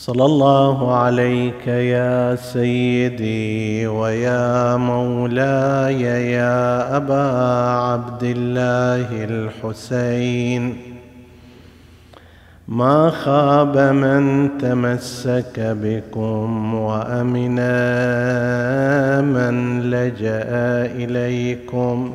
صلى الله عليك يا سيدي ويا مولاي يا أبا عبد الله الحسين. ما خاب من تمسك بكم وامنا من لجأ إليكم.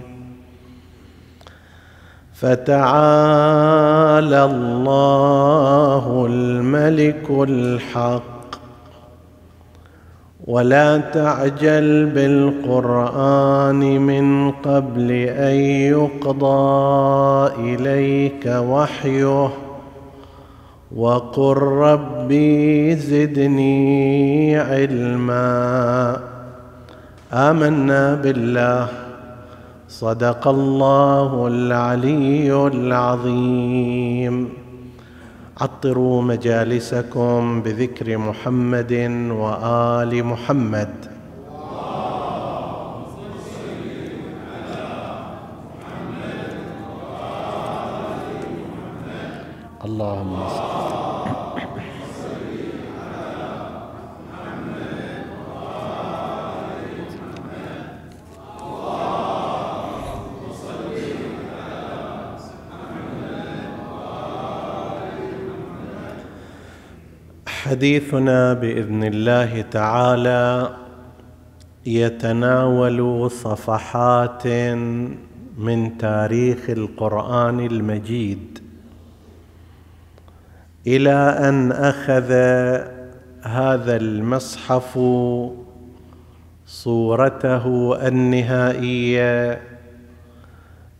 فتعالى الله الملك الحق. ولا تعجل بالقرآن من قبل أن يقضى إليك وحيه. وقل ربي زدني علما. آمنا بالله. صدق الله العلي العظيم. عطروا مجالسكم بذكر محمد وآل محمد. حديثنا بإذن الله تعالى يتناول صفحات من تاريخ القرآن المجيد إلى أن أخذ هذا المصحف صورته النهائية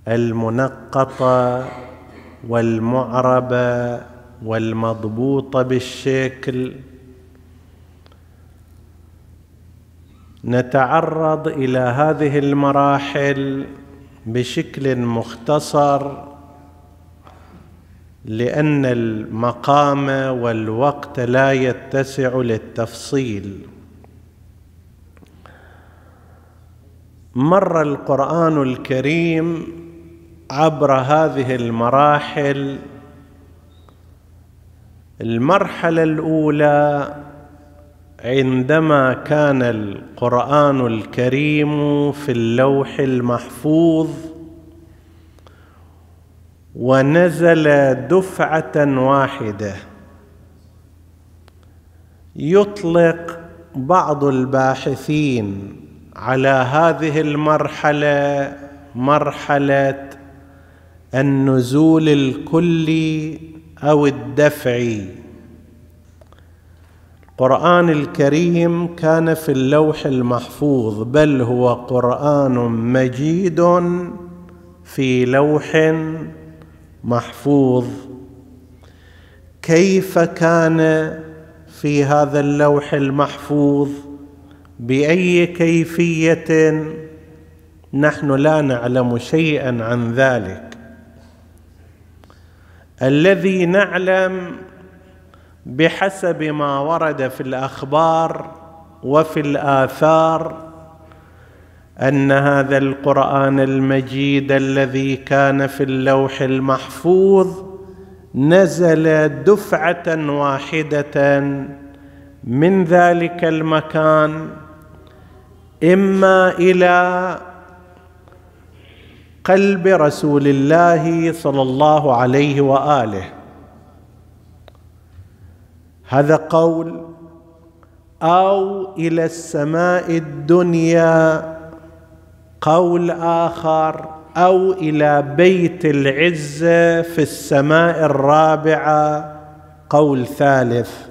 المنقطة والمعربة والمضبوطه بالشكل. نتعرض إلى هذه المراحل بشكل مختصر لأن المقام والوقت لا يتسع للتفصيل. مر القرآن الكريم عبر هذه المراحل المرحلة الأولى عندما كان القرآن الكريم في اللوح المحفوظ ونزل دفعة واحدة. يطلق بعض الباحثين على هذه المرحلة مرحلة النزول الكلي أو الدفعي القرآن الكريم كان في اللوح المحفوظ بل هو قرآن مجيد في لوح محفوظ. كيف كان في هذا اللوح المحفوظ؟ بأي كيفية؟ نحن لا نعلم شيئا عن ذلك. الذي نعلم بحسب ما ورد في الأخبار وفي الآثار أن هذا القرآن المجيد الذي كان في اللوح المحفوظ نزل دفعة واحدة من ذلك المكان إما إلى قلب رسول الله صلى الله عليه وآله. هذا قول أو إلى السماء الدنيا قول آخر أو إلى بيت العزة في السماء الرابعة قول ثالث.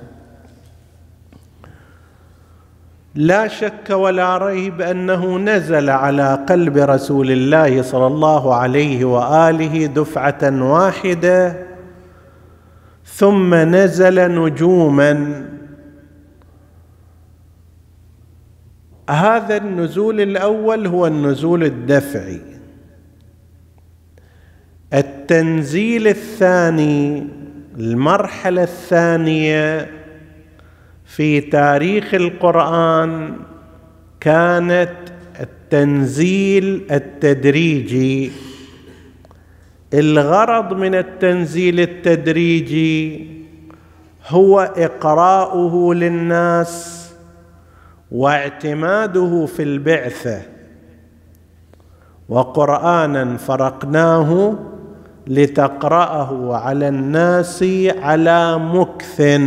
لا شك ولا ريب أنه نزل على قلب رسول الله صلى الله عليه وآله دفعة واحدة ثم نزل نجوما. هذا النزول الأول هو النزول الدفعي. التنزيل الثاني المرحلة الثانية في تاريخ القرآن كانت التنزيل التدريجي. الغرض من التنزيل التدريجي هو إقراؤه للناس واعتماده في البعثة. وقرآنا فرقناه لتقرأه على الناس على مكث.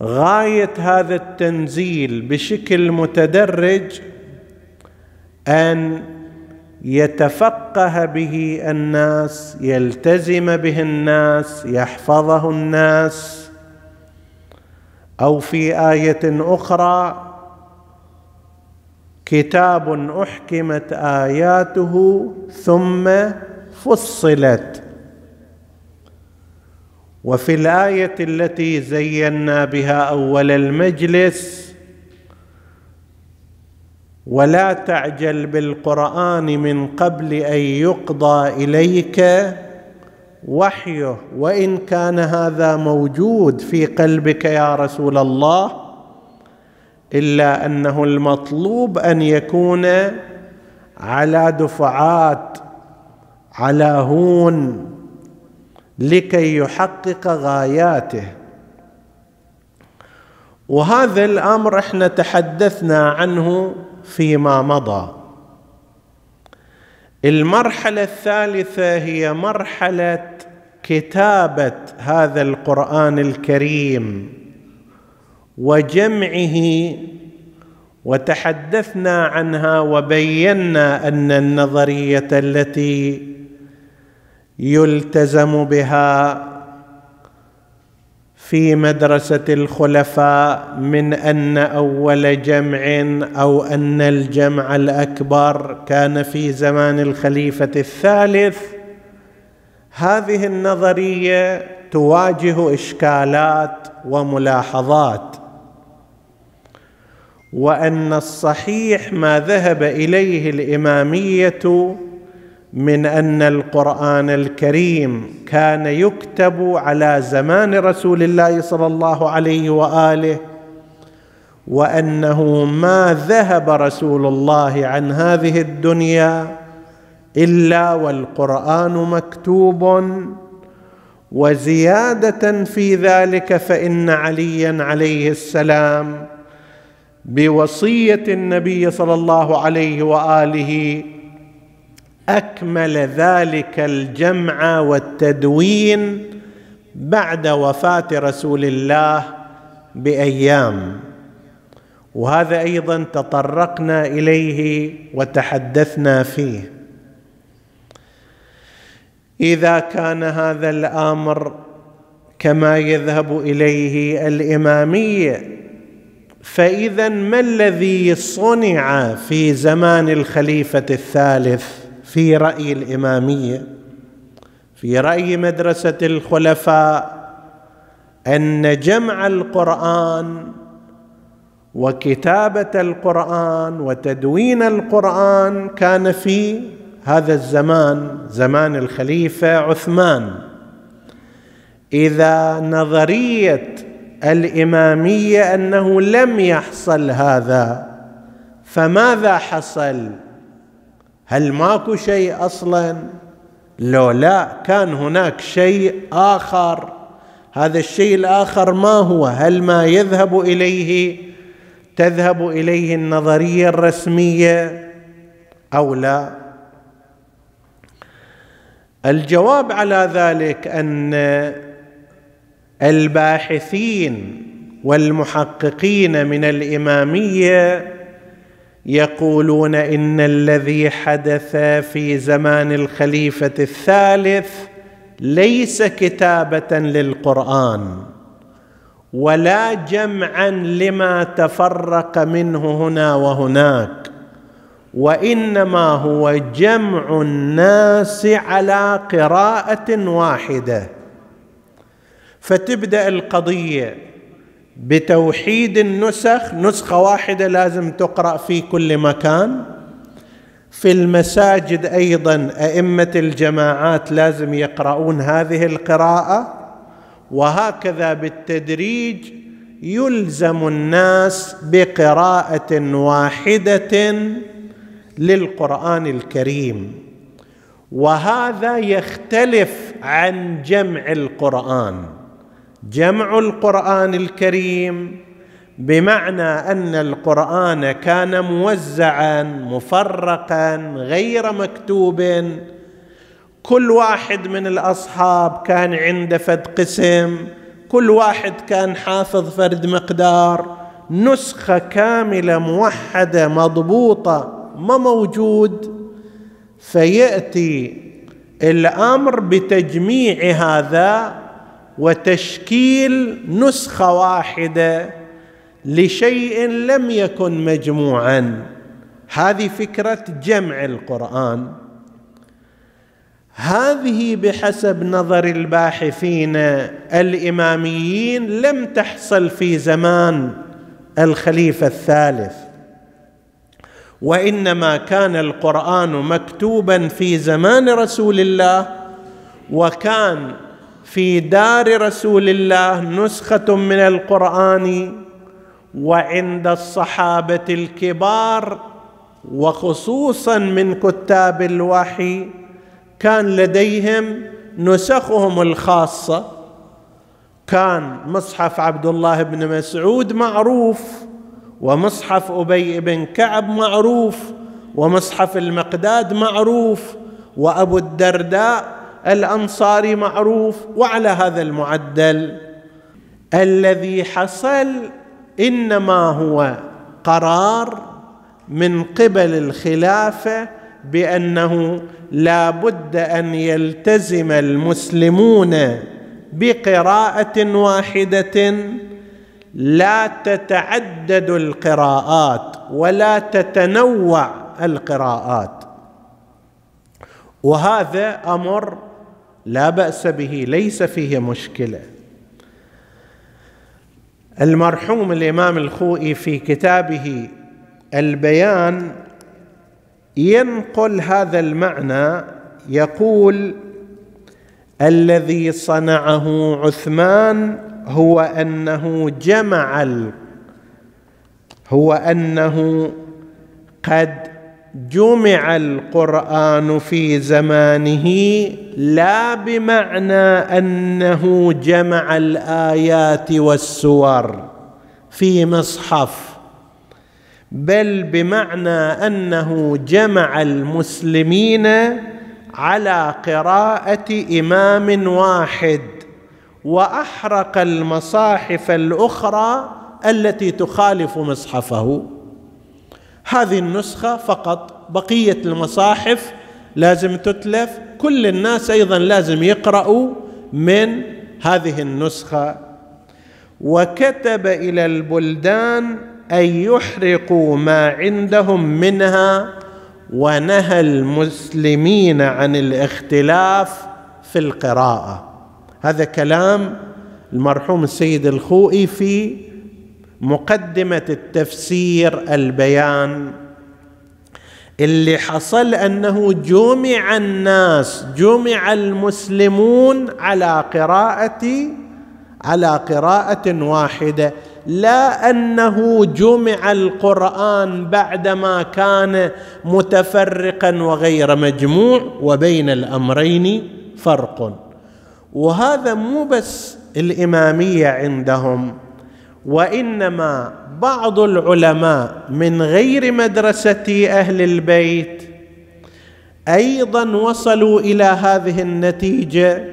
غاية هذا التنزيل بشكل متدرج أن يتفقه به الناس يلتزم به الناس يحفظه الناس. أو في آية أخرى كتاب أحكمت آياته ثم فصلت. وفي الآية التي زينا بها أول المجلس ولا تعجل بالقرآن من قبل أن يقضى إليك وحيه وإن كان هذا موجود في قلبك يا رسول الله إلا أنه المطلوب أن يكون على دفعات على هون. لكي يحقق غاياته. وهذا الأمر إحنا تحدثنا عنه فيما مضى. المرحلة الثالثة هي مرحلة كتابة هذا القرآن الكريم وجمعه وتحدثنا عنها وبينا أن النظرية التي يلتزم بها في مدرسة الخلفاء من أن أول جمع أو أن الجمع الأكبر كان في زمان الخليفة الثالث. هذه النظرية تواجه إشكالات وملاحظات وأن الصحيح ما ذهب إليه الإمامية من أن القرآن الكريم كان يكتب على زمان رسول الله صلى الله عليه وآله وأنه ما ذهب رسول الله عن هذه الدنيا إلا والقرآن مكتوب وزيادة في ذلك فإن عليا عليه السلام بوصية النبي صلى الله عليه وآله أكمل ذلك الجمع والتدوين بعد وفاة رسول الله بأيام. وهذا أيضا تطرقنا إليه وتحدثنا فيه. إذا كان هذا الأمر كما يذهب إليه الاماميه فاذا ما الذي صنع في زمان الخليفة الثالث؟ في رأي الإمامية في رأي مدرسة الخلفاء أن جمع القرآن وكتابة القرآن وتدوين القرآن كان في هذا الزمان زمان الخليفة عثمان. إذا نظرية الإمامية أنه لم يحصل هذا فماذا حصل؟ هل ماكو شيء أصلا؟ لو لا كان هناك شيء آخر. هذا الشيء الآخر ما هو؟ هل ما يذهب إليه تذهب إليه النظرية الرسمية أو لا؟ الجواب على ذلك أن الباحثين والمحققين من الإمامية يقولون إن الذي حدث في زمان الخليفة الثالث ليس كتابة للقرآن ولا جمعا لما تفرق منه هنا وهناك وإنما هو جمع الناس على قراءة واحدة. فتبدأ القضية بتوحيد النسخ نسخة واحدة لازم تقرأ في كل مكان. في المساجد أيضا أئمة الجماعات لازم يقرؤون هذه القراءة. وهكذا بالتدريج يلزم الناس بقراءة واحدة للقرآن الكريم. وهذا يختلف عن جمع القرآن. جمع القرآن الكريم بمعنى أن القرآن كان موزعا مفرقا غير مكتوب كل واحد من الأصحاب كان عنده فد قسم كل واحد كان حافظ فرد مقدار. نسخة كاملة موحدة مضبوطة ما موجود. فيأتي الأمر بتجميع هذا وتشكيل نسخة واحدة لشيء لم يكن مجموعا. هذه فكرة جمع القرآن. هذه بحسب نظر الباحثين الإماميين لم تحصل في زمان الخليفة الثالث. وإنما كان القرآن مكتوبا في زمان رسول الله وكان في دار رسول الله نسخة من القرآن وعند الصحابة الكبار وخصوصا من كتاب الوحي كان لديهم نسخهم الخاصة. كان مصحف عبد الله بن مسعود معروف ومصحف أبي بن كعب معروف ومصحف المقداد معروف وأبو الدرداء الانصاري معروف وعلى هذا المعدل. الذي حصل إنما هو قرار من قبل الخلافة بأنه لا بد أن يلتزم المسلمون بقراءة واحدة لا تتعدد القراءات ولا تتنوع القراءات. وهذا أمر لا بأس به ليس فيه مشكلة. المرحوم الإمام الخوئي في كتابه البيان ينقل هذا المعنى يقول الذي صنعه عثمان هو أنه جمع هو أنه قد جمع القرآن في زمانه لا بمعنى أنه جمع الآيات والسور في مصحف بل بمعنى أنه جمع المسلمين على قراءة إمام واحد وأحرق المصاحف الأخرى التي تخالف مصحفه. هذه النسخة فقط. بقية المصاحف لازم تتلف. كل الناس أيضا لازم يقرأوا من هذه النسخة. وكتب إلى البلدان أن يحرقوا ما عندهم منها ونهى المسلمين عن الاختلاف في القراءة. هذا كلام المرحوم السيد الخوئي في مقدمة التفسير البيان اللي حصل أنه جمع الناس جمع المسلمون على قراءة على قراءة واحدة. لا أنه جمع القرآن بعدما كان متفرقا وغير مجموع وبين الأمرين فرق. وهذا مو بس الإمامية عندهم. وإنما بعض العلماء من غير مدرسة أهل البيت أيضا وصلوا إلى هذه النتيجة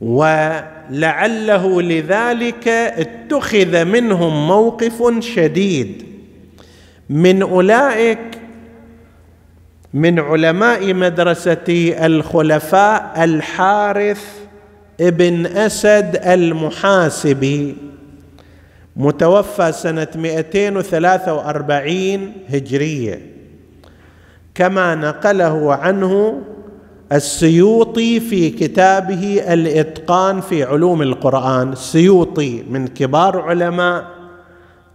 ولعله لذلك اتخذ منهم موقف شديد. من أولئك من علماء مدرسة الخلفاء الحارث ابن أسد المحاسبي. متوفى سنة 243 هجرية. كما نقله عنه السيوطي في كتابه الإتقان في علوم القرآن. السيوطي من كبار علماء.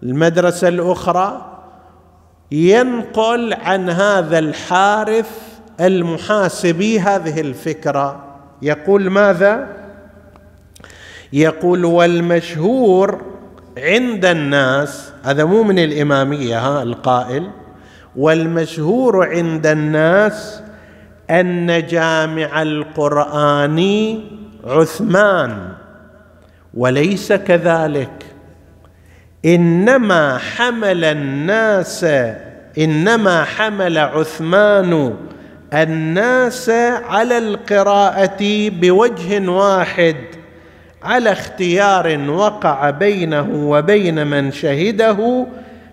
المدرسة الأخرى. ينقل عن هذا الحارث المحاسبي هذه الفكرة. يقول ماذا؟ يقول والمشهور عند الناس هذا مو من الإمامية ها القائل. والمشهور عند الناس أن جامع القرآن عثمان. وليس كذلك. إنما حمل الناس إنما حمل عثمان الناس على القراءة بوجه واحد. على اختيار وقع بينه وبين من شهده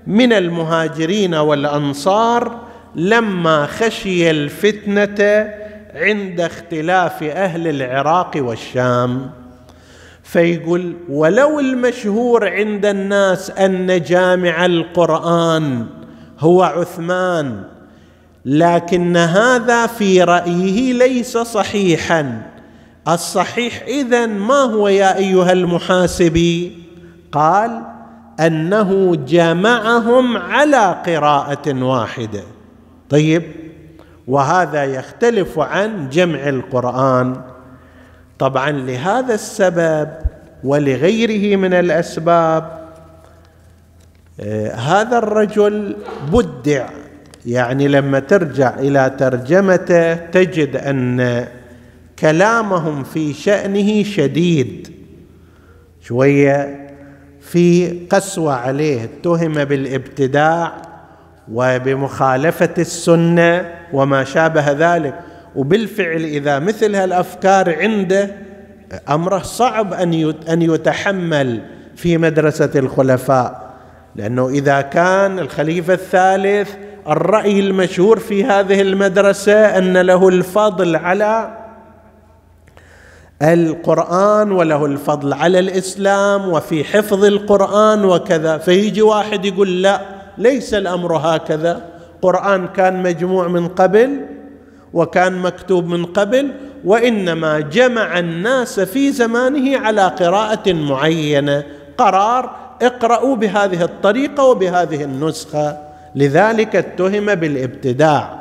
من المهاجرين والأنصار لما خشي الفتنة عند اختلاف أهل العراق والشام. فيقول ولو المشهور عند الناس أن جامع القرآن هو عثمان لكن هذا في رأيه ليس صحيحا. الصحيح اذا ما هو يا أيها المحاسبي قال أنه جمعهم على قراءة واحدة. طيب وهذا يختلف عن جمع القرآن. طبعا لهذا السبب ولغيره من الأسباب آه، هذا الرجل بدع. يعني لما ترجع إلى ترجمته تجد أن كلامهم في شأنه شديد. شوية في قسوة عليه اتهم بالابتداع وبمخالفة السنة وما شابه ذلك. وبالفعل إذا مثل هالأفكار عنده أمره صعب أن يتحمل في مدرسة الخلفاء. لأنه إذا كان الخليفة الثالث الرأي المشهور في هذه المدرسة أن له الفضل على القرآن وله الفضل على الإسلام وفي حفظ القرآن وكذا. فيجي واحد يقول لا ليس الأمر هكذا. قرآن كان مجموع من قبل وكان مكتوب من قبل وإنما جمع الناس في زمانه على قراءة معينة. قرار اقرأوا بهذه الطريقة وبهذه النسخة. لذلك اتهم بالابتداع.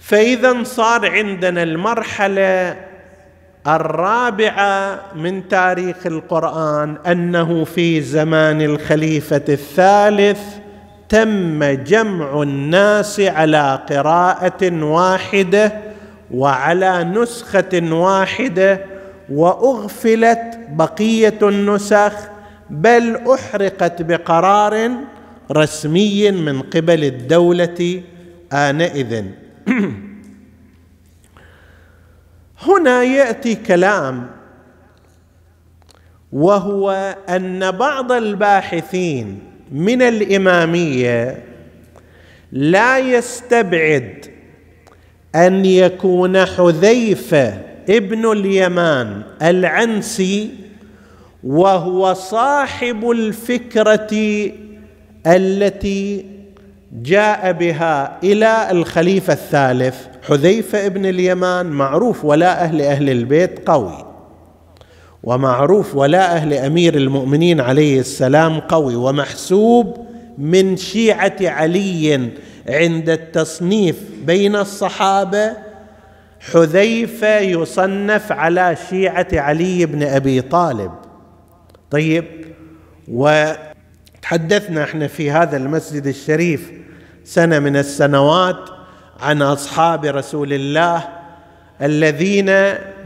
فإذا صار عندنا المرحلة الرابعة من تاريخ القرآن أنه في زمان الخليفة الثالث تم جمع الناس على قراءة واحدة وعلى نسخة واحدة وأغفلت بقية النسخ بل أحرقت بقرار رسمي من قبل الدولة آنئذ. هنا يأتي كلام وهو أن بعض الباحثين من الإمامية لا يستبعد أن يكون حذيفة ابن اليمان العنسي وهو صاحب الفكرة التي جاء بها إلى الخليفة الثالث. حذيفة ابن اليمان معروف ولا أهل أهل البيت قوي ومعروف ولا أهل أمير المؤمنين عليه السلام قوي ومحسوب من شيعة علي عند التصنيف بين الصحابة. حذيفة يصنف على شيعة علي بن أبي طالب. طيب وتحدثنا إحنا في هذا المسجد الشريف سنة من السنوات عن أصحاب رسول الله الذين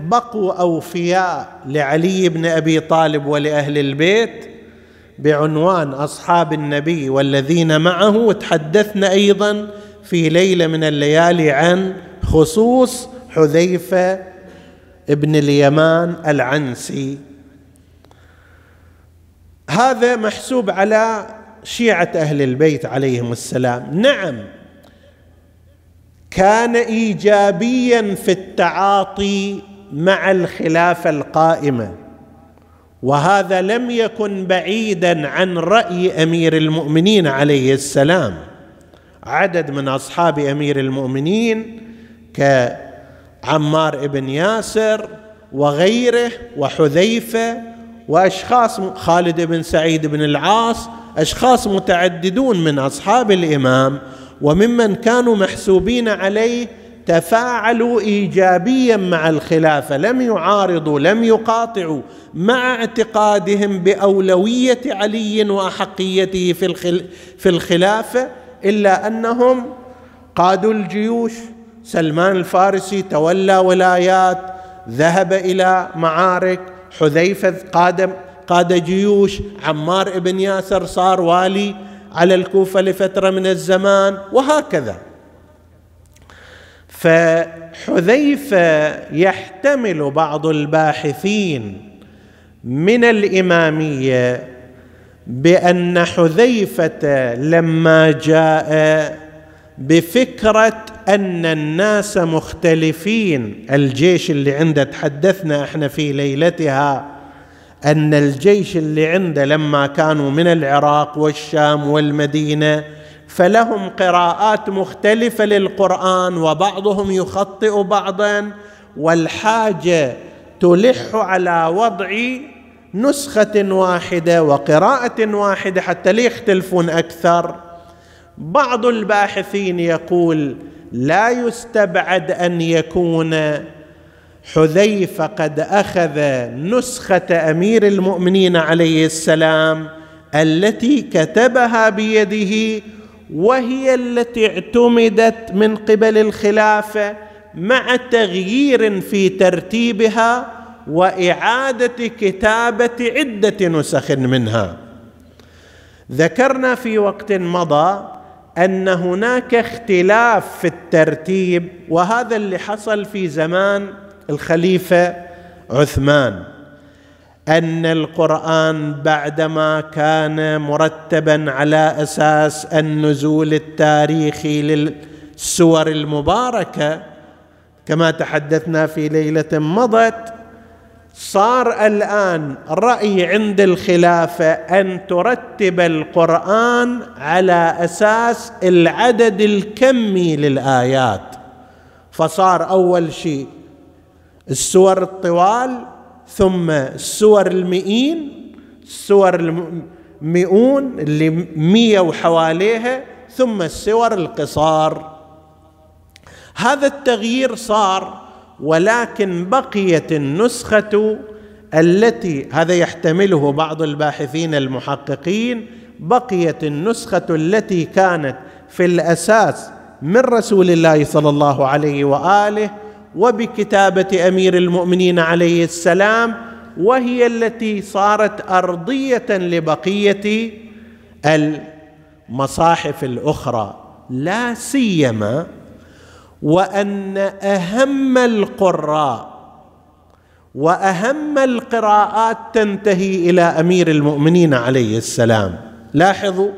بقوا أوفياء لعلي بن أبي طالب ولأهل البيت بعنوان أصحاب النبي والذين معه وتحدثنا أيضا في ليلة من الليالي عن خصوص حذيفة ابن اليمان العنسي. هذا محسوب على شيعة أهل البيت عليهم السلام. نعم كان ايجابيا في التعاطي مع الخلافة القائمة. وهذا لم يكن بعيدا عن رأي أمير المؤمنين عليه السلام. عدد من أصحاب أمير المؤمنين كعمار بن ياسر وغيره وحذيفة وأشخاص خالد بن سعيد بن العاص أشخاص متعددون من أصحاب الإمام وممن كانوا محسوبين عليه تفاعلوا ايجابيا مع الخلافة لم يعارضوا لم يقاطعوا مع اعتقادهم بأولوية علي وأحقيته في في الخلافة إلا أنهم قادوا الجيوش سلمان الفارسي تولى ولايات ذهب إلى معارك حذيفة قاد قاد جيوش عمار بن ياسر صار والي على الكوفة لفترة من الزمان وهكذا. فحذيفة يحتمل بعض الباحثين من الإمامية بأن حذيفة لما جاء بفكرة أن الناس مختلفين الجيش اللي عنده تحدثنا إحنا في ليلتها أن الجيش اللي عنده لما كانوا من العراق والشام والمدينة فلهم قراءات مختلفة للقرآن وبعضهم يخطئ بعضا والحاجة تلح على وضع نسخة واحدة وقراءة واحدة حتى لا يختلفون أكثر. بعض الباحثين يقول لا يستبعد أن يكون حذيفة قد أخذ نسخة أمير المؤمنين عليه السلام التي كتبها بيده وهي التي اعتمدت من قبل الخلافة مع تغيير في ترتيبها وإعادة كتابة عدة نسخ منها. ذكرنا في وقت مضى أن هناك اختلاف في الترتيب وهذا اللي حصل في زمان الخليفة عثمان. أن القرآن بعدما كان مرتبا على أساس النزول التاريخي للسور المباركة كما تحدثنا في ليلة مضت صار الآن رأي عند الخلافة أن ترتب القرآن على أساس العدد الكمي للآيات. فصار أول شيء السور الطوال ثم السور المئين السور المئون اللي مية وحواليها ثم السور القصار. هذا التغيير صار ولكن بقيت النسخة التي هذا يحتمله بعض الباحثين المحققين بقيت النسخة التي كانت في الأساس من رسول الله صلى الله عليه وآله وبكتابة أمير المؤمنين عليه السلام وهي التي صارت أرضية لبقية المصاحف الأخرى لا سيما وأن أهم القراء وأهم القراءات تنتهي إلى أمير المؤمنين عليه السلام. لاحظوا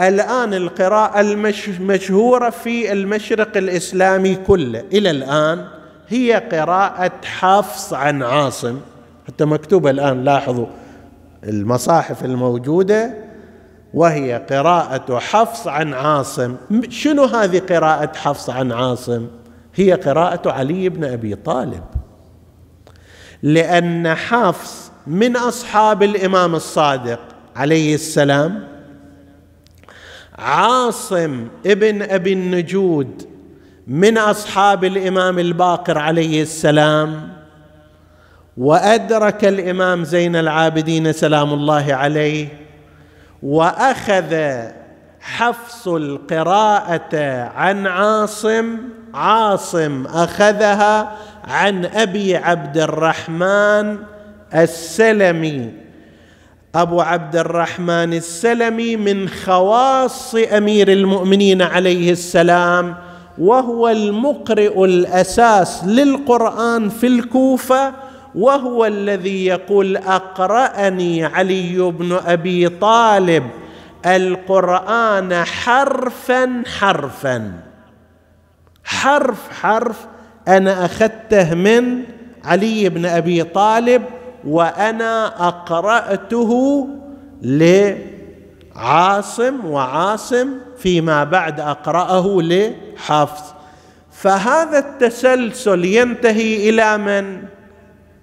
الآن القراءة المشهوره في المشرق الإسلامي كله. إلى الآن هي قراءة حفص عن عاصم. حتى مكتوبة الآن لاحظوا المصاحف الموجودة وهي قراءة حفص عن عاصم. شنو هذه قراءة حفص عن عاصم؟ هي قراءة علي بن أبي طالب. لأن حفص من أصحاب الإمام الصادق عليه السلام عاصم ابن أبي النجود من أصحاب الإمام الباقر عليه السلام وأدرك الإمام زين العابدين سلام الله عليه وأخذ حفص القراءة عن عاصم عاصم أخذها عن أبي عبد الرحمن السلمي. أبو عبد الرحمن السلمي من خواص أمير المؤمنين عليه السلام وهو المقرئ الأساس للقرآن في الكوفة وهو الذي يقول أقرأني علي بن أبي طالب القرآن حرفا حرفا. حرف حرف أنا أخذته من علي بن أبي طالب وأنا أقرأته لعاصم وعاصم فيما بعد أقرأه لحفص. فهذا التسلسل ينتهي إلى من؟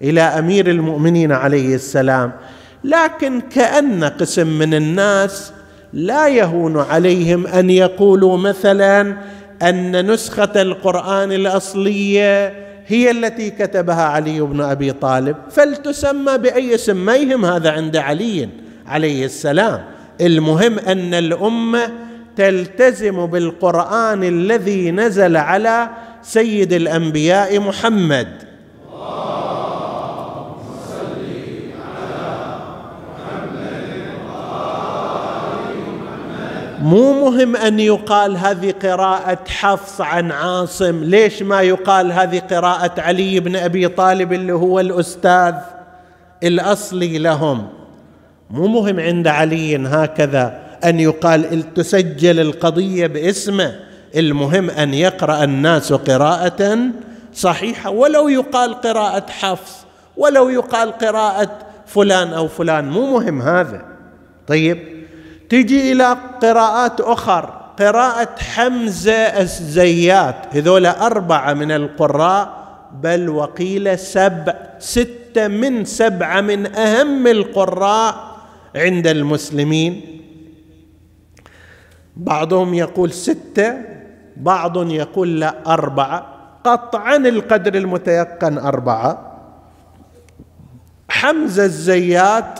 إلى أمير المؤمنين عليه السلام. لكن كأن قسم من الناس لا يهون عليهم أن يقولوا مثلا أن نسخة القرآن الأصلية هي التي كتبها علي بن أبي طالب فلتسمى بأي اسم ما يهم هذا عند علي عليه السلام. المهم أن الأمة تلتزم بالقرآن الذي نزل على سيد الأنبياء محمد. مو مهم أن يقال هذه قراءة حفص عن عاصم. ليش ما يقال هذه قراءة علي بن أبي طالب اللي هو الأستاذ الأصلي لهم؟ مو مهم عند علي هكذا أن يقال تسجل القضية باسمه. المهم أن يقرأ الناس قراءة صحيحة. ولو يقال قراءة حفص ولو يقال قراءة فلان أو فلان. مو مهم هذا. طيب؟ تجي إلى قراءات أخر. قراءة حمزة الزيات هذول أربعة من القراء بل وقيل سبع ستة من سبعة من أهم القراء عند المسلمين. بعضهم يقول ستة بعض يقول لا أربعة. قطعا القدر المتيقن أربعة. حمزة الزيات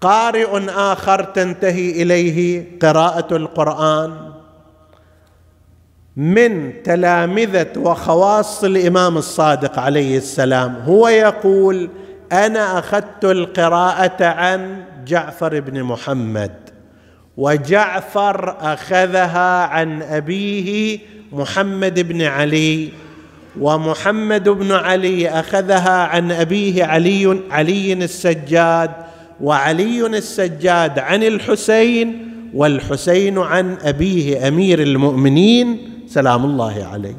قارئ آخر تنتهي إليه قراءة القرآن من تلامذة وخواص الإمام الصادق عليه السلام. هو يقول أنا أخذت القراءة عن جعفر بن محمد وجعفر أخذها عن أبيه محمد بن علي ومحمد بن علي أخذها عن أبيه علي علي السجاد وعلي السجاد عن الحسين والحسين عن أبيه أمير المؤمنين سلام الله عليه.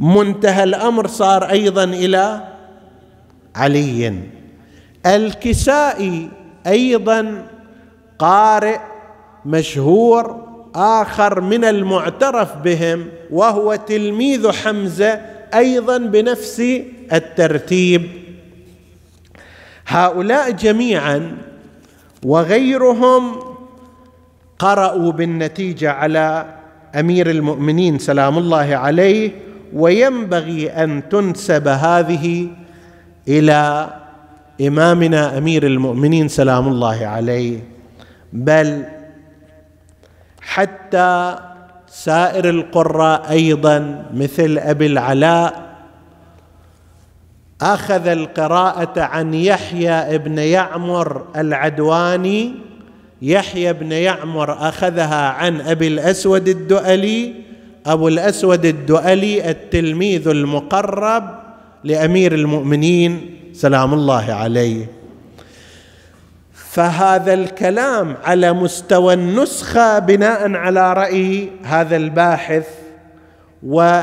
منتهى الأمر صار أيضا إلى علي. الكسائي أيضا قارئ مشهور آخر من المعترف بهم وهو تلميذ حمزة أيضا بنفس الترتيب. هؤلاء جميعا وغيرهم قرأوا بالنتيجة على أمير المؤمنين سلام الله عليه وينبغي أن تنسب هذه إلى إمامنا أمير المؤمنين سلام الله عليه. بل حتى سائر القراء أيضا مثل أبي العلاء أخذ القراءة عن يحيى بن يعمر العدواني. يحيى بن يعمر أخذها عن أبي الأسود الدؤلي. أبو الأسود الدؤلي التلميذ المقرب لأمير المؤمنين. سلام الله عليه. فهذا الكلام على مستوى النسخة بناء على رأي هذا الباحث و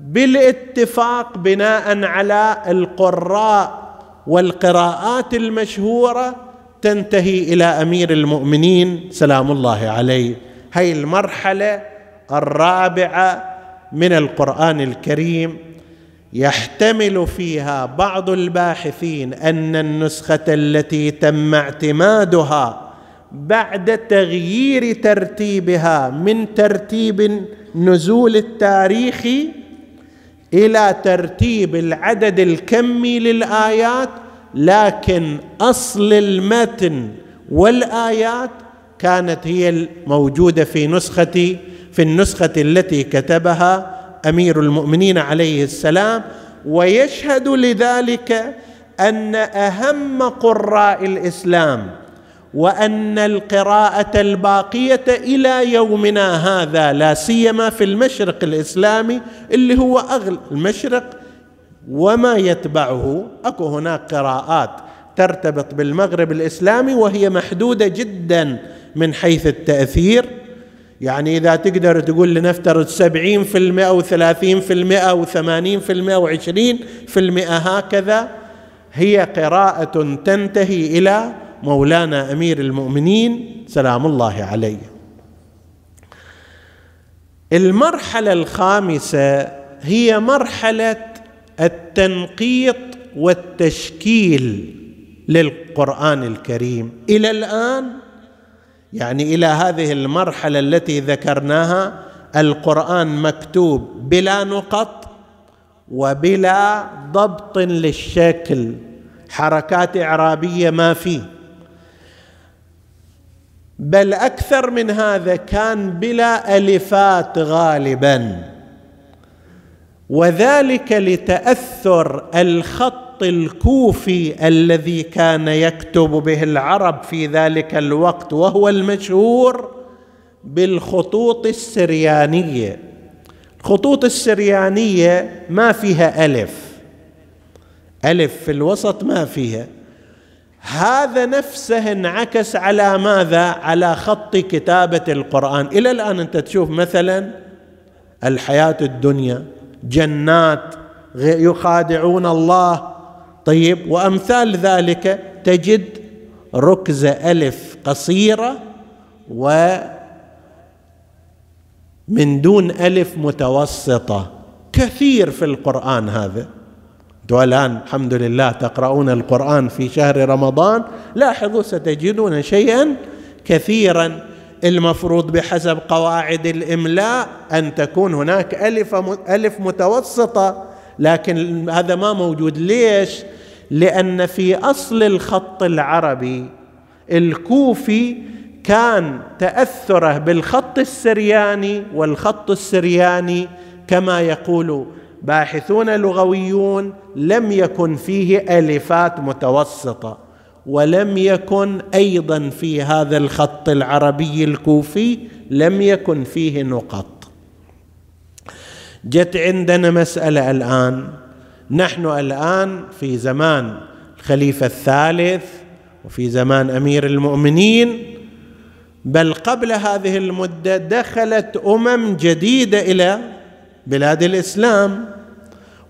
بالاتفاق بناء على القراء والقراءات المشهورة تنتهي إلى أمير المؤمنين. سلام الله عليه. هي المرحلة الرابعة من القرآن الكريم. يحتمل فيها بعض الباحثين أن النسخة التي تم اعتمادها بعد تغيير ترتيبها من ترتيب نزول التاريخي إلى ترتيب العدد الكمي للآيات لكن أصل المتن والآيات كانت هي الموجودة في نسخة في النسخة التي كتبها أمير المؤمنين عليه السلام. ويشهد لذلك أن أهم قراء الإسلام وأن القراءة الباقية إلى يومنا هذا لا سيما في المشرق الإسلامي اللي هو اغلب المشرق وما يتبعه. أكو هناك قراءات ترتبط بالمغرب الإسلامي وهي محدودة جدا من حيث التأثير. يعني إذا تقدر تقول لنفترض سبعين في المئة أو ثلاثين في المئة أو ثمانين في المئة أو عشرين في المئة هكذا هي قراءة تنتهي إلى مولانا أمير المؤمنين سلام الله عليه. المرحلة الخامسة هي مرحلة التنقيط والتشكيل للقرآن الكريم. إلى الآن يعني إلى هذه المرحلة التي ذكرناها القرآن مكتوب بلا نقط وبلا ضبط للشكل. حركات إعرابية ما فيه بل أكثر من هذا كان بلا ألفات غالبا. وذلك لتأثر الخط الكوفي الذي كان يكتب به العرب في ذلك الوقت وهو المشهور بالخطوط السريانية. الخطوط السريانية ما فيها ألف. ألف في الوسط ما فيها. هذا نفسه انعكس على ماذا؟ على خط كتابة القرآن. إلى الآن أنت تشوف مثلا الحياة الدنيا جنات يخادعون الله. طيب وأمثال ذلك تجد ركزه ألف قصيرة و من دون ألف متوسطة. كثير في القرآن هذا. أنتم الان الحمد لله تقرؤون القرآن في شهر رمضان لاحظوا ستجدون شيئا كثيرا المفروض بحسب قواعد الإملاء أن تكون هناك ألف ألف متوسطة لكن هذا ما موجود. ليش؟ لأن في أصل الخط العربي الكوفي كان تأثره بالخط السرياني والخط السرياني كما يقول باحثون لغويون لم يكن فيه ألفات متوسطة ولم يكن أيضا في هذا الخط العربي الكوفي لم يكن فيه نقط. جت عندنا مسألة الآن. نحن الآن في زمان الخليفة الثالث وفي زمان أمير المؤمنين بل قبل هذه المدة دخلت أمم جديدة إلى بلاد الإسلام.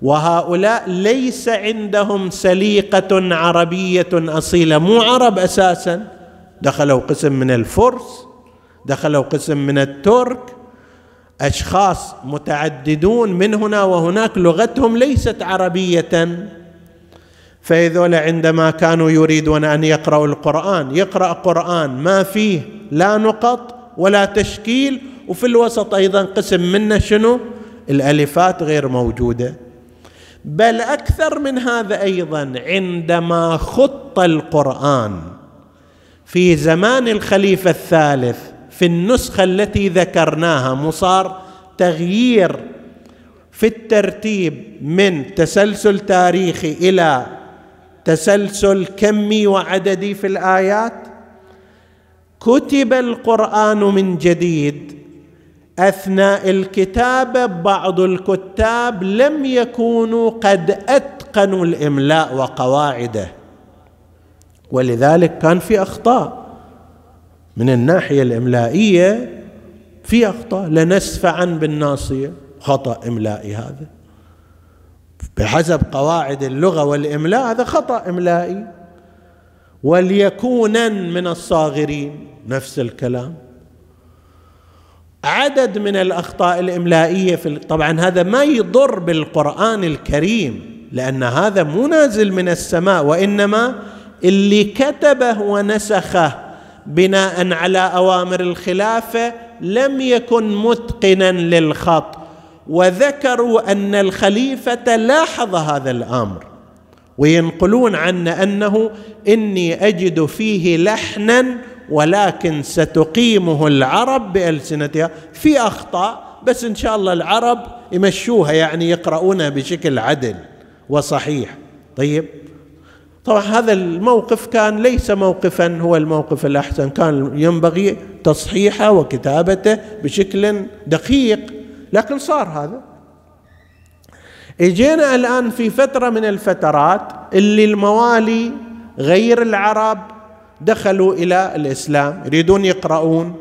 وهؤلاء ليس عندهم سليقة عربية أصيلة مو عرب أساسا. دخلوا قسم من الفرس دخلوا قسم من الترك. أشخاص متعددون من هنا وهناك لغتهم ليست عربية. فهذول عندما كانوا يريدون أن يقرأوا القرآن يقرأ قرآن ما فيه لا نقط ولا تشكيل. وفي الوسط أيضا قسم منه شنو؟ الألفات غير موجودة. بل أكثر من هذا أيضا عندما خط القرآن في زمان الخليفة الثالث في النسخة التي ذكرناها مصار تغيير في الترتيب من تسلسل تاريخي إلى تسلسل كمي وعددي في الآيات كتب القرآن من جديد أثناء الكتابه بعض الكتاب لم يكونوا قد أتقنوا الإملاء وقواعده. ولذلك كان في أخطاء. من الناحية الإملائية في أخطاء. لنسفعا بالناصية. خطأ إملائي هذا. بحسب قواعد اللغة والإملاء هذا خطأ إملائي. وليكونا من الصاغرين. نفس الكلام. عدد من الأخطاء الإملائية في طبعا هذا ما يضر بالقرآن الكريم لأن هذا مو نازل من السماء وإنما اللي كتبه ونسخه بناء على أوامر الخلافة لم يكن متقنا للخط. وذكروا أن الخليفة لاحظ هذا الأمر وينقلون عنا أنه إني أجد فيه لحنا ولكن ستقيمه العرب بألسنتها في أخطاء بس إن شاء الله العرب يمشوها يعني يقرؤونها بشكل عدل وصحيح. طيب؟ طبعا هذا الموقف كان ليس موقفا هو الموقف الأحسن. كان ينبغي تصحيحه وكتابته بشكل دقيق. لكن صار هذا. إجينا الآن في فترة من الفترات اللي الموالي غير العرب دخلوا إلى الإسلام يريدون يقرؤون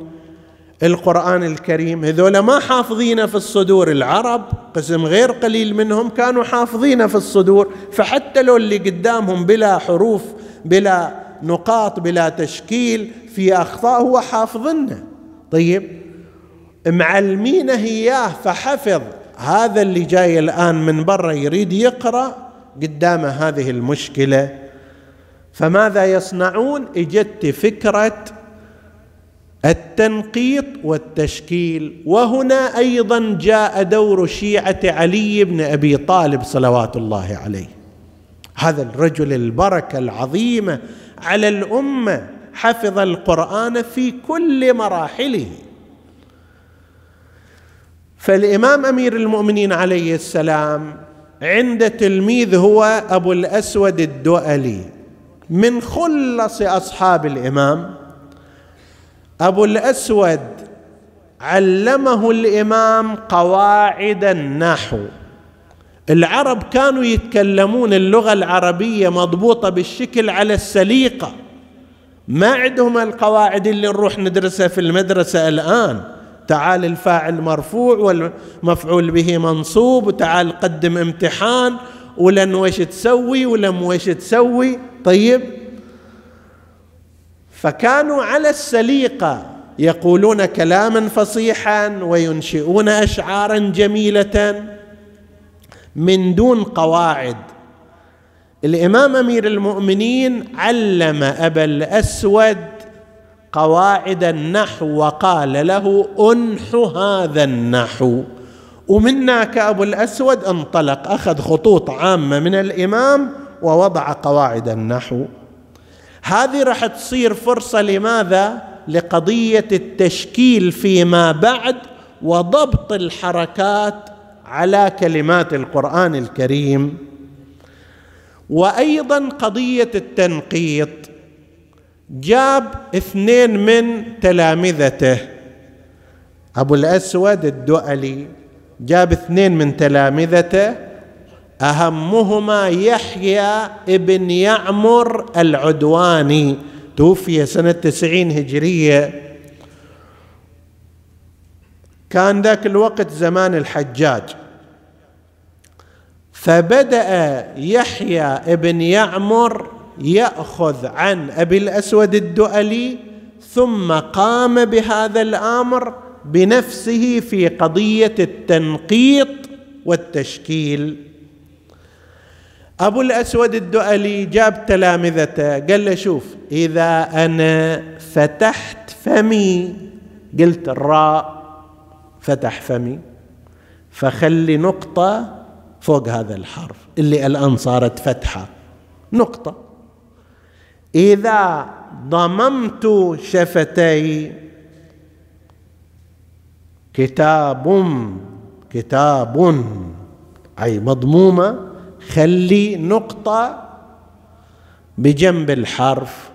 القرآن الكريم. هذول ما حافظين في الصدور العرب قسم غير قليل منهم كانوا حافظين في الصدور. فحتى لو اللي قدامهم بلا حروف بلا نقاط بلا تشكيل في أخطاء هو حافظنا. طيب معلمينه إياه فحفظ. هذا اللي جاي الآن من برا يريد يقرأ قدامه هذه المشكلة. فماذا يصنعون؟ إجت فكرة التنقيط والتشكيل. وهنا أيضا جاء دور شيعة علي بن أبي طالب صلوات الله عليه. هذا الرجل البركة العظيمة على الأمة حفظ القرآن في كل مراحله. فالإمام أمير المؤمنين عليه السلام عند تلميذ هو أبو الأسود الدؤلي. من خلص أصحاب الإمام أبو الأسود علمه الإمام قواعد النحو. العرب كانوا يتكلمون اللغة العربية مضبوطة بالشكل على السليقة. ما عندهم القواعد اللي نروح ندرسها في المدرسة الآن. تعال الفاعل مرفوع والمفعول به منصوب وتعال قدم امتحان ولن وش تسوي ولم وش تسوي. طيب. فكانوا على السليقة يقولون كلاما فصيحا وينشئون أشعارا جميلة من دون قواعد. الإمام أمير المؤمنين علم أبا الأسود قواعد النحو وقال له انح هذا النحو. ومنا كأبو الأسود انطلق أخذ خطوط عامة من الإمام ووضع قواعد النحو. هذه راح تصير فرصة لماذا؟ لقضية التشكيل فيما بعد وضبط الحركات على كلمات القرآن الكريم. وأيضا قضية التنقيط. جاب اثنين من تلامذته. أبو الأسود الدؤلي جاب اثنين من تلامذته. أهمهما يحيى ابن يعمر العدواني. توفي سنة تسعين هجرية. كان ذاك الوقت زمان الحجاج. فبدأ يحيى ابن يعمر يأخذ عن أبي الأسود الدؤلي ثم قام بهذا الأمر بنفسه في قضية التنقيط والتشكيل. أبو الأسود الدؤلي جاب تلامذته قال له شوف إذا أنا فتحت فمي قلت الراء فتح فمي فخلي نقطة فوق هذا الحرف اللي الآن صارت فتحة. نقطة. إذا ضممت شفتي كتاب كتاب أي مضمومة. خلي نقطة بجنب الحرف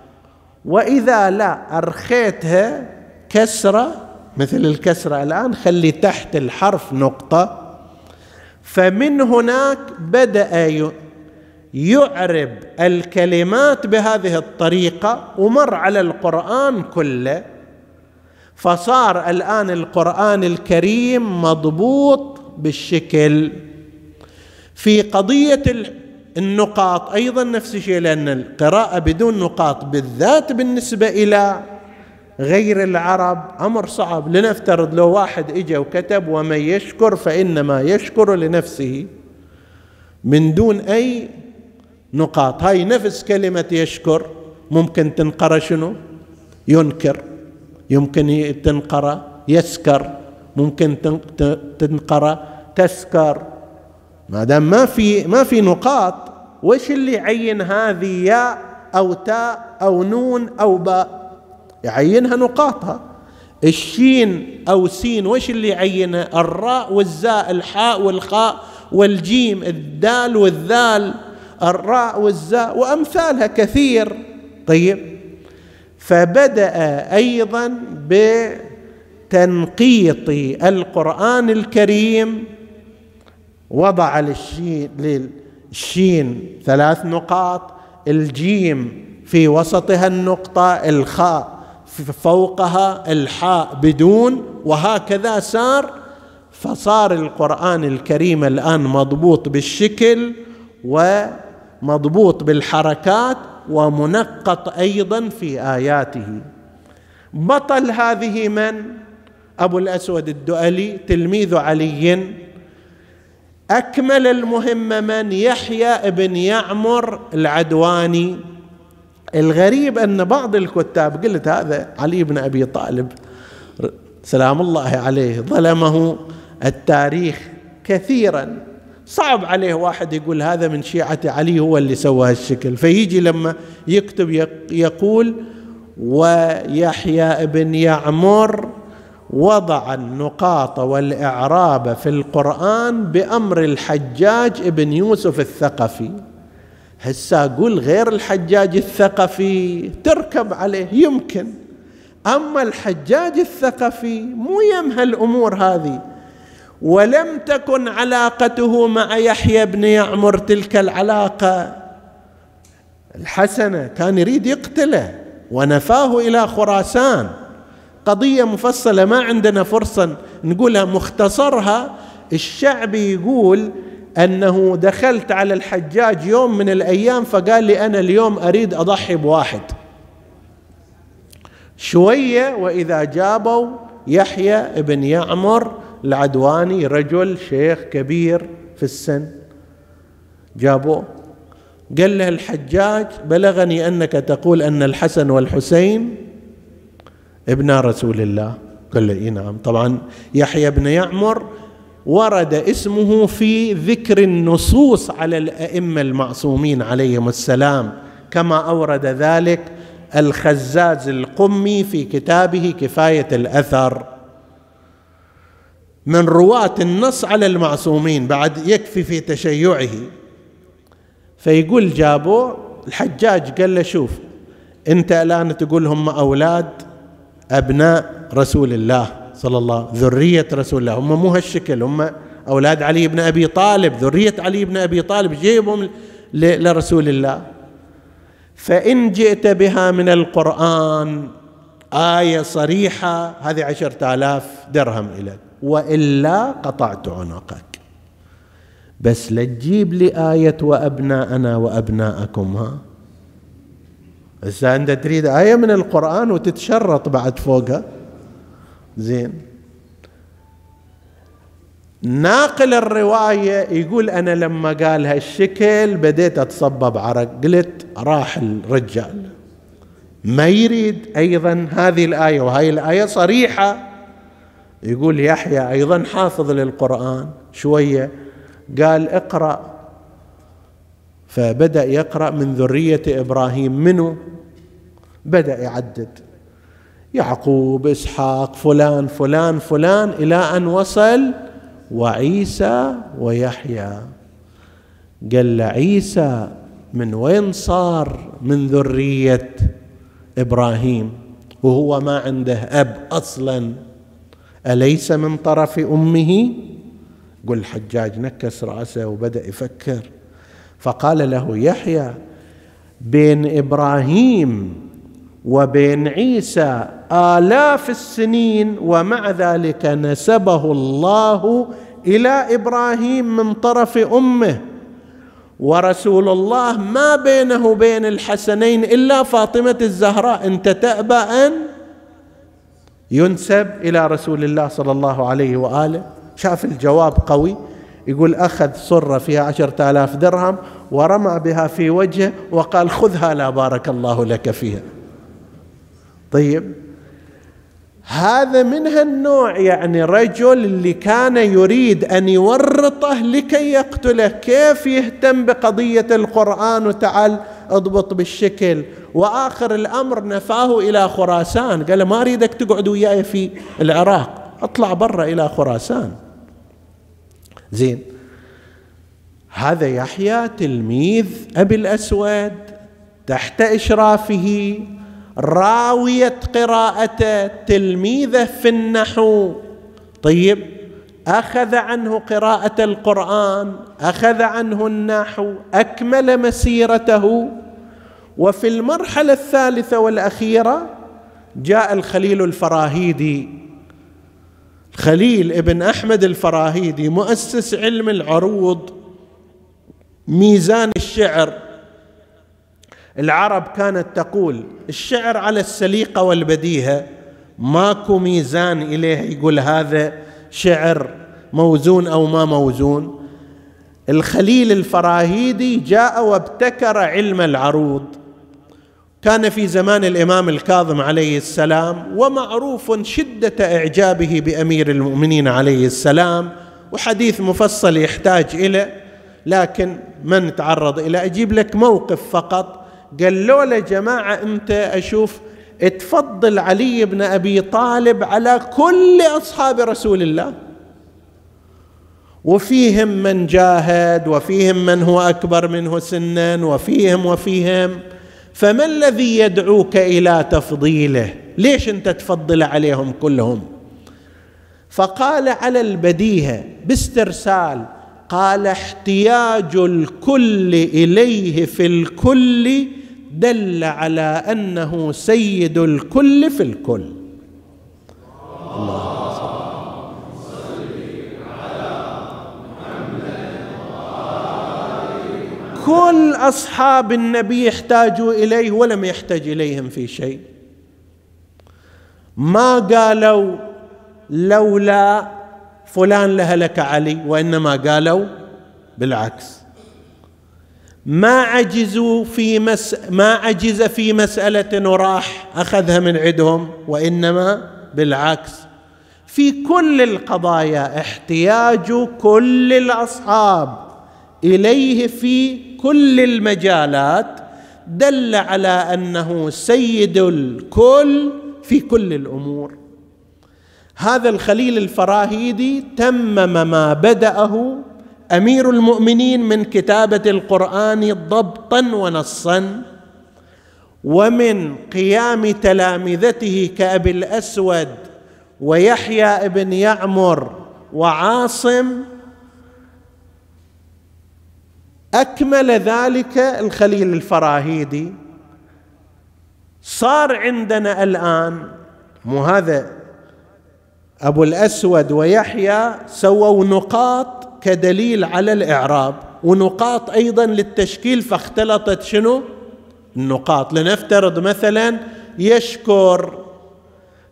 وإذا لا أرخيتها كسرة مثل الكسرة الآن خلي تحت الحرف نقطة. فمن هناك بدأ يعرب الكلمات بهذه الطريقة ومر على القرآن كله. فصار الآن القرآن الكريم مضبوط بالشكل. في قضية النقاط أيضا نفس الشيء لأن القراءة بدون نقاط بالذات بالنسبة إلى غير العرب أمر صعب. لنفترض لو واحد اجى وكتب ومن يشكر فإنما يشكر لنفسه من دون أي نقاط. هاي نفس كلمة يشكر ممكن تنقرأ شنو؟ ينكر. يمكن تنقرا يسكر. ممكن تنقرا تسكر. ما دام ما في ما في نقاط وش اللي يعين هذه ياء أو تاء أو نون أو باء؟ يعينها نقاطها. الشين أو سين وش اللي يعينها؟ الراء والزاء الحاء والخاء والجيم الدال والذال. الراء والزاء وأمثالها كثير. طيب؟ فبدأ أيضا بتنقيط القرآن الكريم. وضع للشين للشين ثلاث نقاط الجيم في وسطها النقطة الخاء فوقها الحاء بدون وهكذا سار. فصار القرآن الكريم الآن مضبوط بالشكل ومضبوط بالحركات. ومنقط أيضا في آياته. بطل هذه من؟ أبو الأسود الدؤلي تلميذ علي. أكمل المهمه من؟ يحيى بن يعمر العدواني. الغريب أن بعض الكتاب قلت هذا علي بن أبي طالب سلام الله عليه ظلمه التاريخ كثيرا. صعب عليه واحد يقول هذا من شيعة علي هو اللي سوى هالشكل. فيجي لما يكتب يقول ويحيى بن يعمر وضع النقاط والإعراب في القرآن بأمر الحجاج بن يوسف الثقفي. هسا أقول غير الحجاج الثقفي تركب عليه يمكن. أما الحجاج الثقفي مو يم هالأمور هذه. ولم تكن علاقته مع يحيى بن يعمر تلك العلاقة. الحسنة كان يريد يقتله ونفاه إلى خراسان. قضية مفصلة ما عندنا فرصة نقولها مختصرها. الشعبي يقول أنه دخلت على الحجاج يوم من الأيام فقال لي أنا اليوم أريد أضحي بواحد. شوية وإذا جابوا يحيى بن يعمر العدواني رجل شيخ كبير في السن. جابوه. قال له الحجاج بلغني أنك تقول أن الحسن والحسين ابنا رسول الله. قال له نعم. طبعا يحيى بن يعمر ورد اسمه في ذكر النصوص على الأئمة المعصومين عليهم السلام كما أورد ذلك الخزاز القمي في كتابه كفاية الأثر. من رواة النص على المعصومين بعد يكفي في تشيعه. فيقول جابوه الحجاج قال له شوف انت الآن تقول هم أولاد أبناء رسول الله صلى الله ذرية رسول الله هم مو هالشكل هم أولاد علي بن أبي طالب ذرية علي بن أبي طالب جيبهم لرسول الله. فإن جئت بها من القرآن آية صريحة هذه عشرة آلاف درهم إليك. وإلا قطعت عنقك. بس لا تجيب لي آية وأبناءنا وأبناءكم ها؟ إذا أنت تريد آية من القرآن وتتشرط بعد فوقها؟ زين. ناقل الرواية يقول أنا لما قال هالشكل بديت أتصبب عرق. قلت راح الرجال. ما يريد أيضا هذه الآية وهذه الآية صريحة. يقول يحيى أيضا حافظ للقرآن شوية قال اقرأ. فبدأ يقرأ من ذرية إبراهيم. منه بدأ يعدد. يعقوب إسحاق فلان فلان فلان إلى أن وصل وعيسى ويحيى. قال عيسى من وين صار من ذرية إبراهيم؟ وهو ما عنده أب أصلا. أليس من طرف أمه؟ قل الحجاج نكس رأسه وبدأ يفكر. فقال له يحيى بين إبراهيم وبين عيسى آلاف السنين ومع ذلك نسبه الله إلى إبراهيم من طرف أمه. ورسول الله ما بينه وبين الحسنين إلا فاطمة الزهراء أنت تأبى أن ينسب إلى رسول الله صلى الله عليه وآله. شاف الجواب قوي يقول أخذ صرة فيها عشرة آلاف درهم ورمى بها في وجهه وقال خذها لا بارك الله لك فيها. طيب هذا من هالنوع يعني رجل اللي كان يريد أن يورطه لكي يقتله. كيف يهتم بقضية القرآن وتعال أضبط بالشكل. وآخر الأمر نفاه إلى خراسان. قال ما أريدك تقعد وياي في العراق. أطلع برا إلى خراسان. زين. هذا يحيى تلميذ أبي الأسود تحت إشرافه. راوية قراءته تلميذه في النحو. طيب. أخذ عنه قراءة القرآن أخذ عنه النحو أكمل مسيرته. وفي المرحلة الثالثة والأخيرة جاء الخليل الفراهيدي. خليل ابن أحمد الفراهيدي مؤسس علم العروض ميزان الشعر. العرب كانت تقول الشعر على السليقة والبديهة ماكو ميزان إليه يقول هذا. شعر موزون أو ما موزون الخليل الفراهيدي جاء وابتكر علم العروض. كان في زمان الإمام الكاظم عليه السلام ومعروف شدة إعجابه بأمير المؤمنين عليه السلام وحديث مفصل يحتاج إلى لكن ما نتعرض إلى أجيب لك موقف فقط. قال له جماعة أنت أشوف تفضل علي بن أبي طالب على كل أصحاب رسول الله. وفيهم من جاهد وفيهم من هو أكبر منه سنا وفيهم وفيهم. فما الذي يدعوك إلى تفضيله؟ ليش أنت تفضل عليهم كلهم؟ فقال على البديهة باسترسال قال احتياج الكل إليه في الكل دل على أنه سيد الكل في الكل. الله كل أصحاب النبي يحتاجوا إليه ولم يحتج إليهم في شيء. ما قالوا لولا فلان لهلك علي وإنما قالوا بالعكس. ما عجزوا في مس ما عجز في مسألة وراح أخذها من عندهم وإنما بالعكس. في كل القضايا احتياج كل الأصحاب إليه في كل المجالات دل على أنه سيد الكل في كل الأمور. هذا الخليل الفراهيدي تمم ما بدأه أمير المؤمنين من كتابة القرآن ضبطا ونصا ومن قيام تلامذته كأبي الأسود ويحيى ابن يعمر وعاصم أكمل ذلك الخليل الفراهيدي. صار عندنا الآن مو هذا أبو الأسود ويحيى سووا نقاط كدليل على الإعراب ونقاط أيضا للتشكيل فاختلطت شنو؟ النقاط. لنفترض مثلا يشكر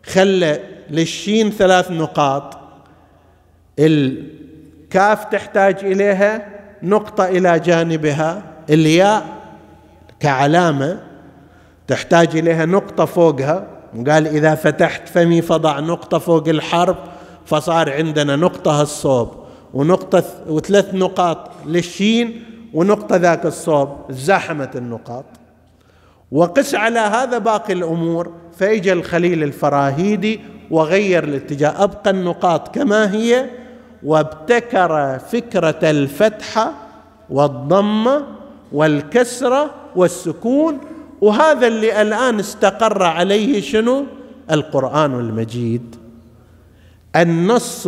خلى للشين ثلاث نقاط. الكاف تحتاج إليها نقطة إلى جانبها. الياء كعلامة تحتاج إليها نقطة فوقها. قال إذا فتحت فمي فضع نقطة فوق الحرف فصار عندنا نقطة الصوب. ونقطة وثلاث نقاط للشين ونقطة ذاك الصوب زاحمت النقاط. وقس على هذا باقي الأمور فإجا الخليل الفراهيدي وغير الاتجاه. أبقى النقاط كما هي وابتكر فكرة الفتحة والضمة والكسرة والسكون. وهذا اللي الآن استقر عليه شنو؟ القرآن المجيد. النص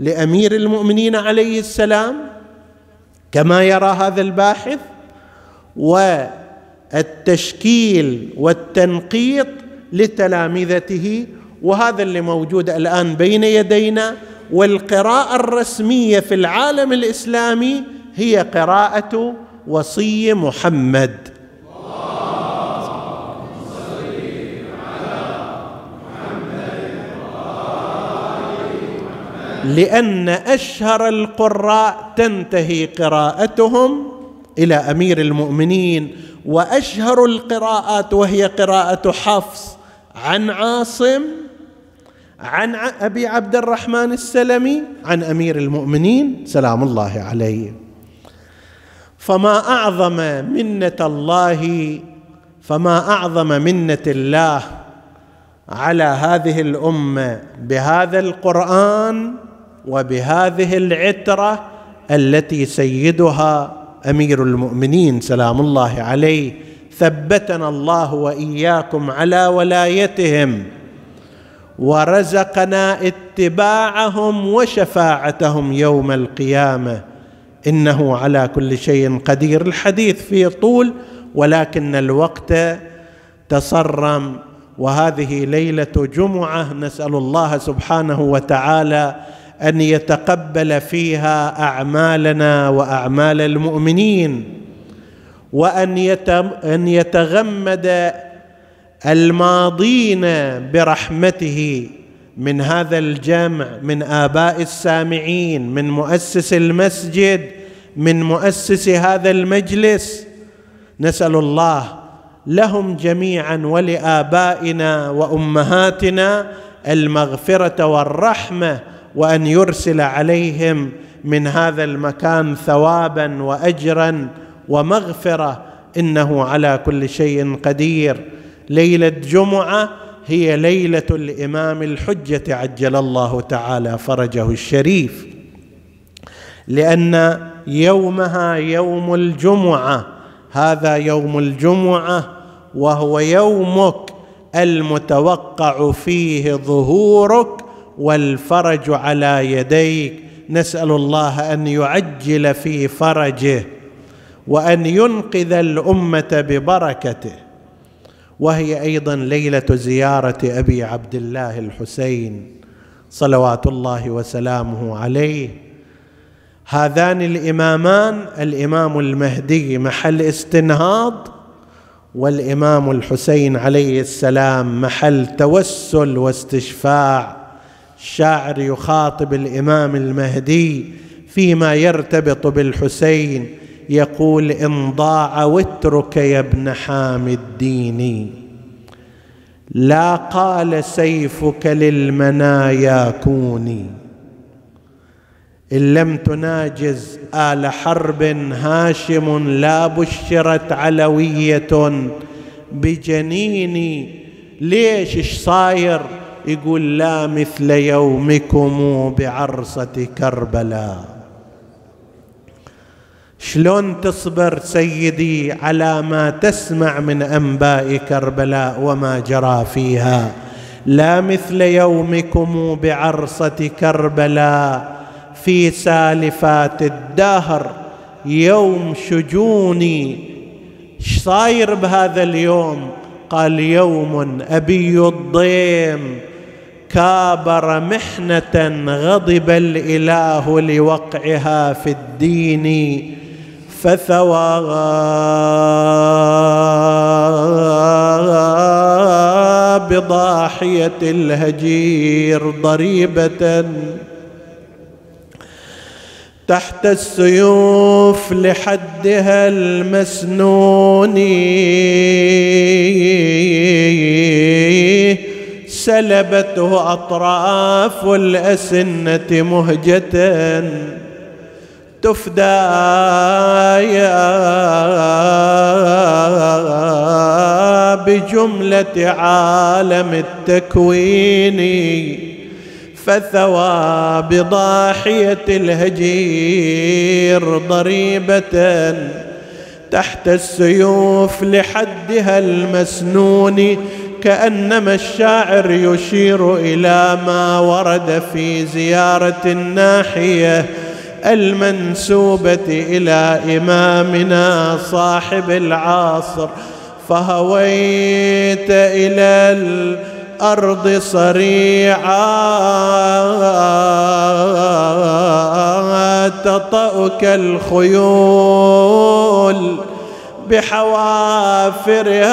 لأمير المؤمنين عليه السلام كما يرى هذا الباحث والتشكيل والتنقيط لتلامذته وهذا اللي موجود الآن بين يدينا والقراءة الرسمية في العالم الإسلامي هي قراءة وصي محمد. لأن أشهر القراء تنتهي قراءتهم إلى أمير المؤمنين وأشهر القراءات وهي قراءة حفص عن عاصم عن أبي عبد الرحمن السلمي عن أمير المؤمنين سلام الله عليه. فما أعظم منة الله فما أعظم منة الله على هذه الأمة بهذا القرآن وبهذه العتره التي سيدها أمير المؤمنين سلام الله عليه ثبتنا الله وإياكم على ولايتهم ورزقنا اتباعهم وشفاعتهم يوم القيامة إنه على كل شيء قدير الحديث في طول ولكن الوقت تصرم وهذه ليلة جمعة نسأل الله سبحانه وتعالى أن يتقبل فيها أعمالنا وأعمال المؤمنين وأن يتغمد الماضين برحمته من هذا الجمع من آباء السامعين من مؤسس المسجد من مؤسس هذا المجلس. نسأل الله لهم جميعا ولآبائنا وأمهاتنا المغفرة والرحمة وأن يرسل عليهم من هذا المكان ثوابا واجرا ومغفرة. إنه على كل شيء قدير. ليلة جمعة هي ليلة الإمام الحجة عجل الله تعالى فرجه الشريف. لأن يومها يوم الجمعة هذا يوم الجمعة وهو يومك المتوقع فيه ظهورك والفرج على يديك. نسأل الله أن يعجل في فرجه وأن ينقذ الأمة ببركته. وهي أيضا ليلة زيارة أبي عبد الله الحسين صلوات الله وسلامه عليه. هذان الإمامان الإمام المهدي محل استنهاض والإمام الحسين عليه السلام محل توسل واستشفاع. الشاعر يخاطب الإمام المهدي فيما يرتبط بالحسين يقول إن ضاع وترك يا ابن حامي الدين لا قال سيفك للمنايا كوني إن لم تناجز آل حرب هاشم لا بشرت علوية. بجنيني ليش إيش صاير؟ يقول لا مثل يومكم بعرصة كربلاء. شلون تصبر سيدي على ما تسمع من أنباء كربلاء وما جرى فيها؟ لا مثل يومكم بعرصة كربلاء في سالفات الدهر. يوم شجوني. صاير بهذا اليوم؟ قال يوم أبي الضيم. كابر محنة غضب الإله لوقعها في الدين فثوى بضاحيه الهجير ضريبة تحت السيوف لحدها المسنون. سلبته أطراف الأسنة مهجة. تفدى بجملة عالم التكوين فثوى بضاحيه الهجير ضريبة تحت السيوف لحدها المسنون. كأنما الشاعر يشير إلى ما ورد في زيارة الناحية المنسوبة إلى إمامنا صاحب العصر. فهويت إلى الأرض صريعا تطأك الخيول. بحوافرها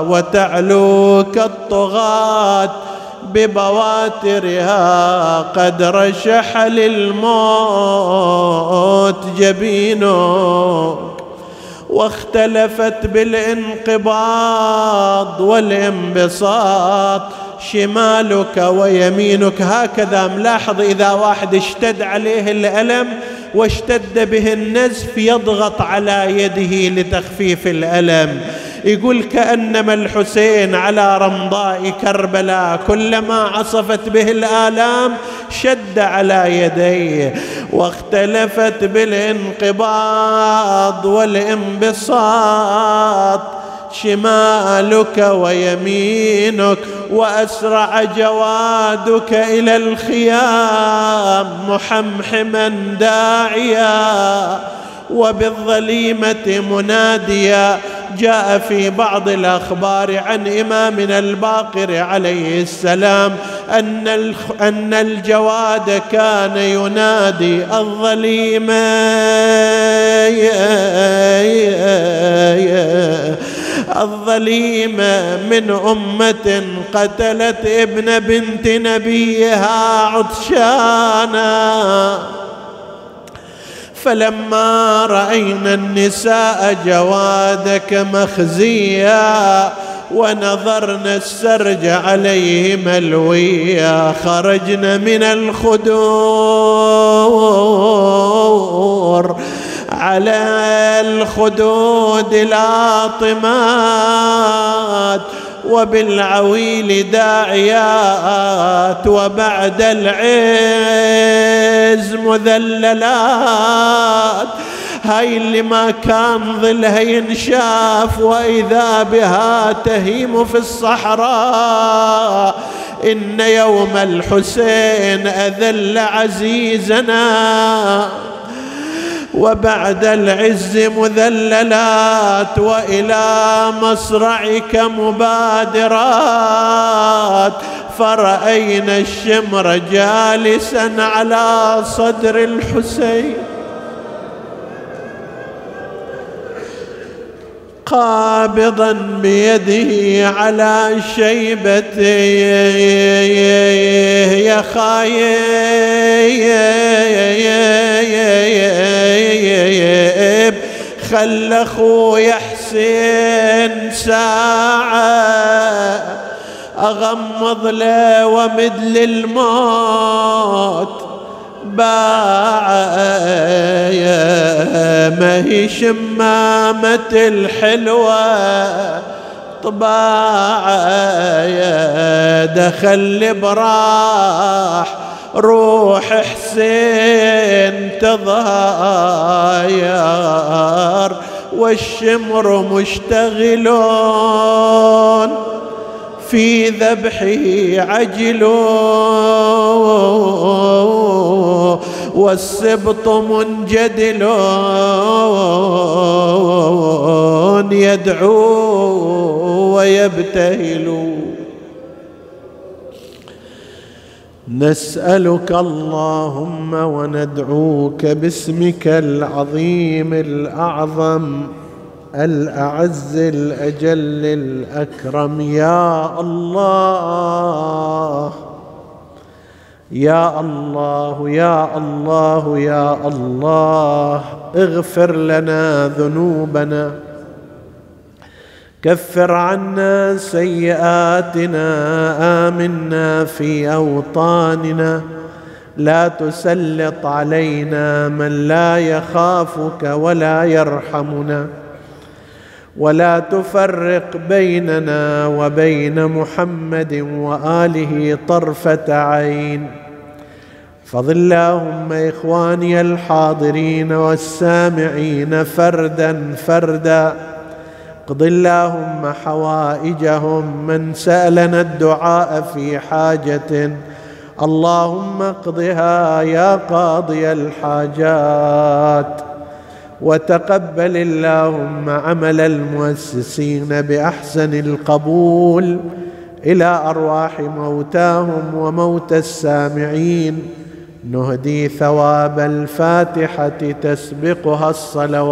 وتعلوك الطغاة ببواترها قد رشح للموت جبينك واختلفت بالانقباض والانبساط شمالك ويمينك. هكذا ملاحظ إذا واحد اشتد عليه الألم واشتد به النزف يضغط على يده لتخفيف الألم. يقول كأنما الحسين على رمضاء كربلاء. كلما عصفت به الآلام شد على يديه واختلفت بالانقباض والانبساط. شمالك ويمينك وأسرع جوادك إلى الخيام محمحما داعيا وبالظليمة مناديا. جاء في بعض الأخبار عن إمامنا الباقر عليه السلام أن أن الجواد كان ينادي الظليمة. الظليمه من أمة قتلت ابن بنت نبيها عطشانا. فلما رأينا النساء جوادك مخزيا ونظرنا السرج عليه ملويا خرجنا من الخدور. على الخدود لاطمات وبالعويل داعيات وبعد العز مذللات هاي اللي ما كان ظلها ينشاف وإذا بها تهيم في الصحراء. إن يوم الحسين أذل عزيزنا. وبعد العز مذللات وإلى مصرعك مبادرات فرأينا الشمر جالسا على صدر الحسين. قابضا بيده على شيبته. يا خايب خل أخوي حسين ساعة. أغمض له ومد للموت. باع ما هي شمامة الحلوة. طباع دخل براح روح حسين تضاير والشمر مشتغلون. في ذبحه عجلوا والسبط منجدل. يدعو ويبتهل. نسألك اللهم وندعوك باسمك العظيم الأعظم. الأعز الأجل الأكرم يا الله. يا الله يا الله يا الله. اغفر لنا ذنوبنا. كفر عنا سيئاتنا. آمنا في أوطاننا. لا تسلط علينا من لا يخافك ولا يرحمنا. ولا تفرق بيننا وبين محمد وآله طرفة عين. فضل اللهم إخواني الحاضرين والسامعين فردا فردا. اقض اللهم حوائجهم من سألنا الدعاء في حاجة. اللهم اقضها يا قاضي الحاجات. وتقبل اللهم عمل المؤسسين بأحسن القبول إلى أرواح موتاهم وموتى السامعين. نهدي ثواب الفاتحة تسبقها الصلوات.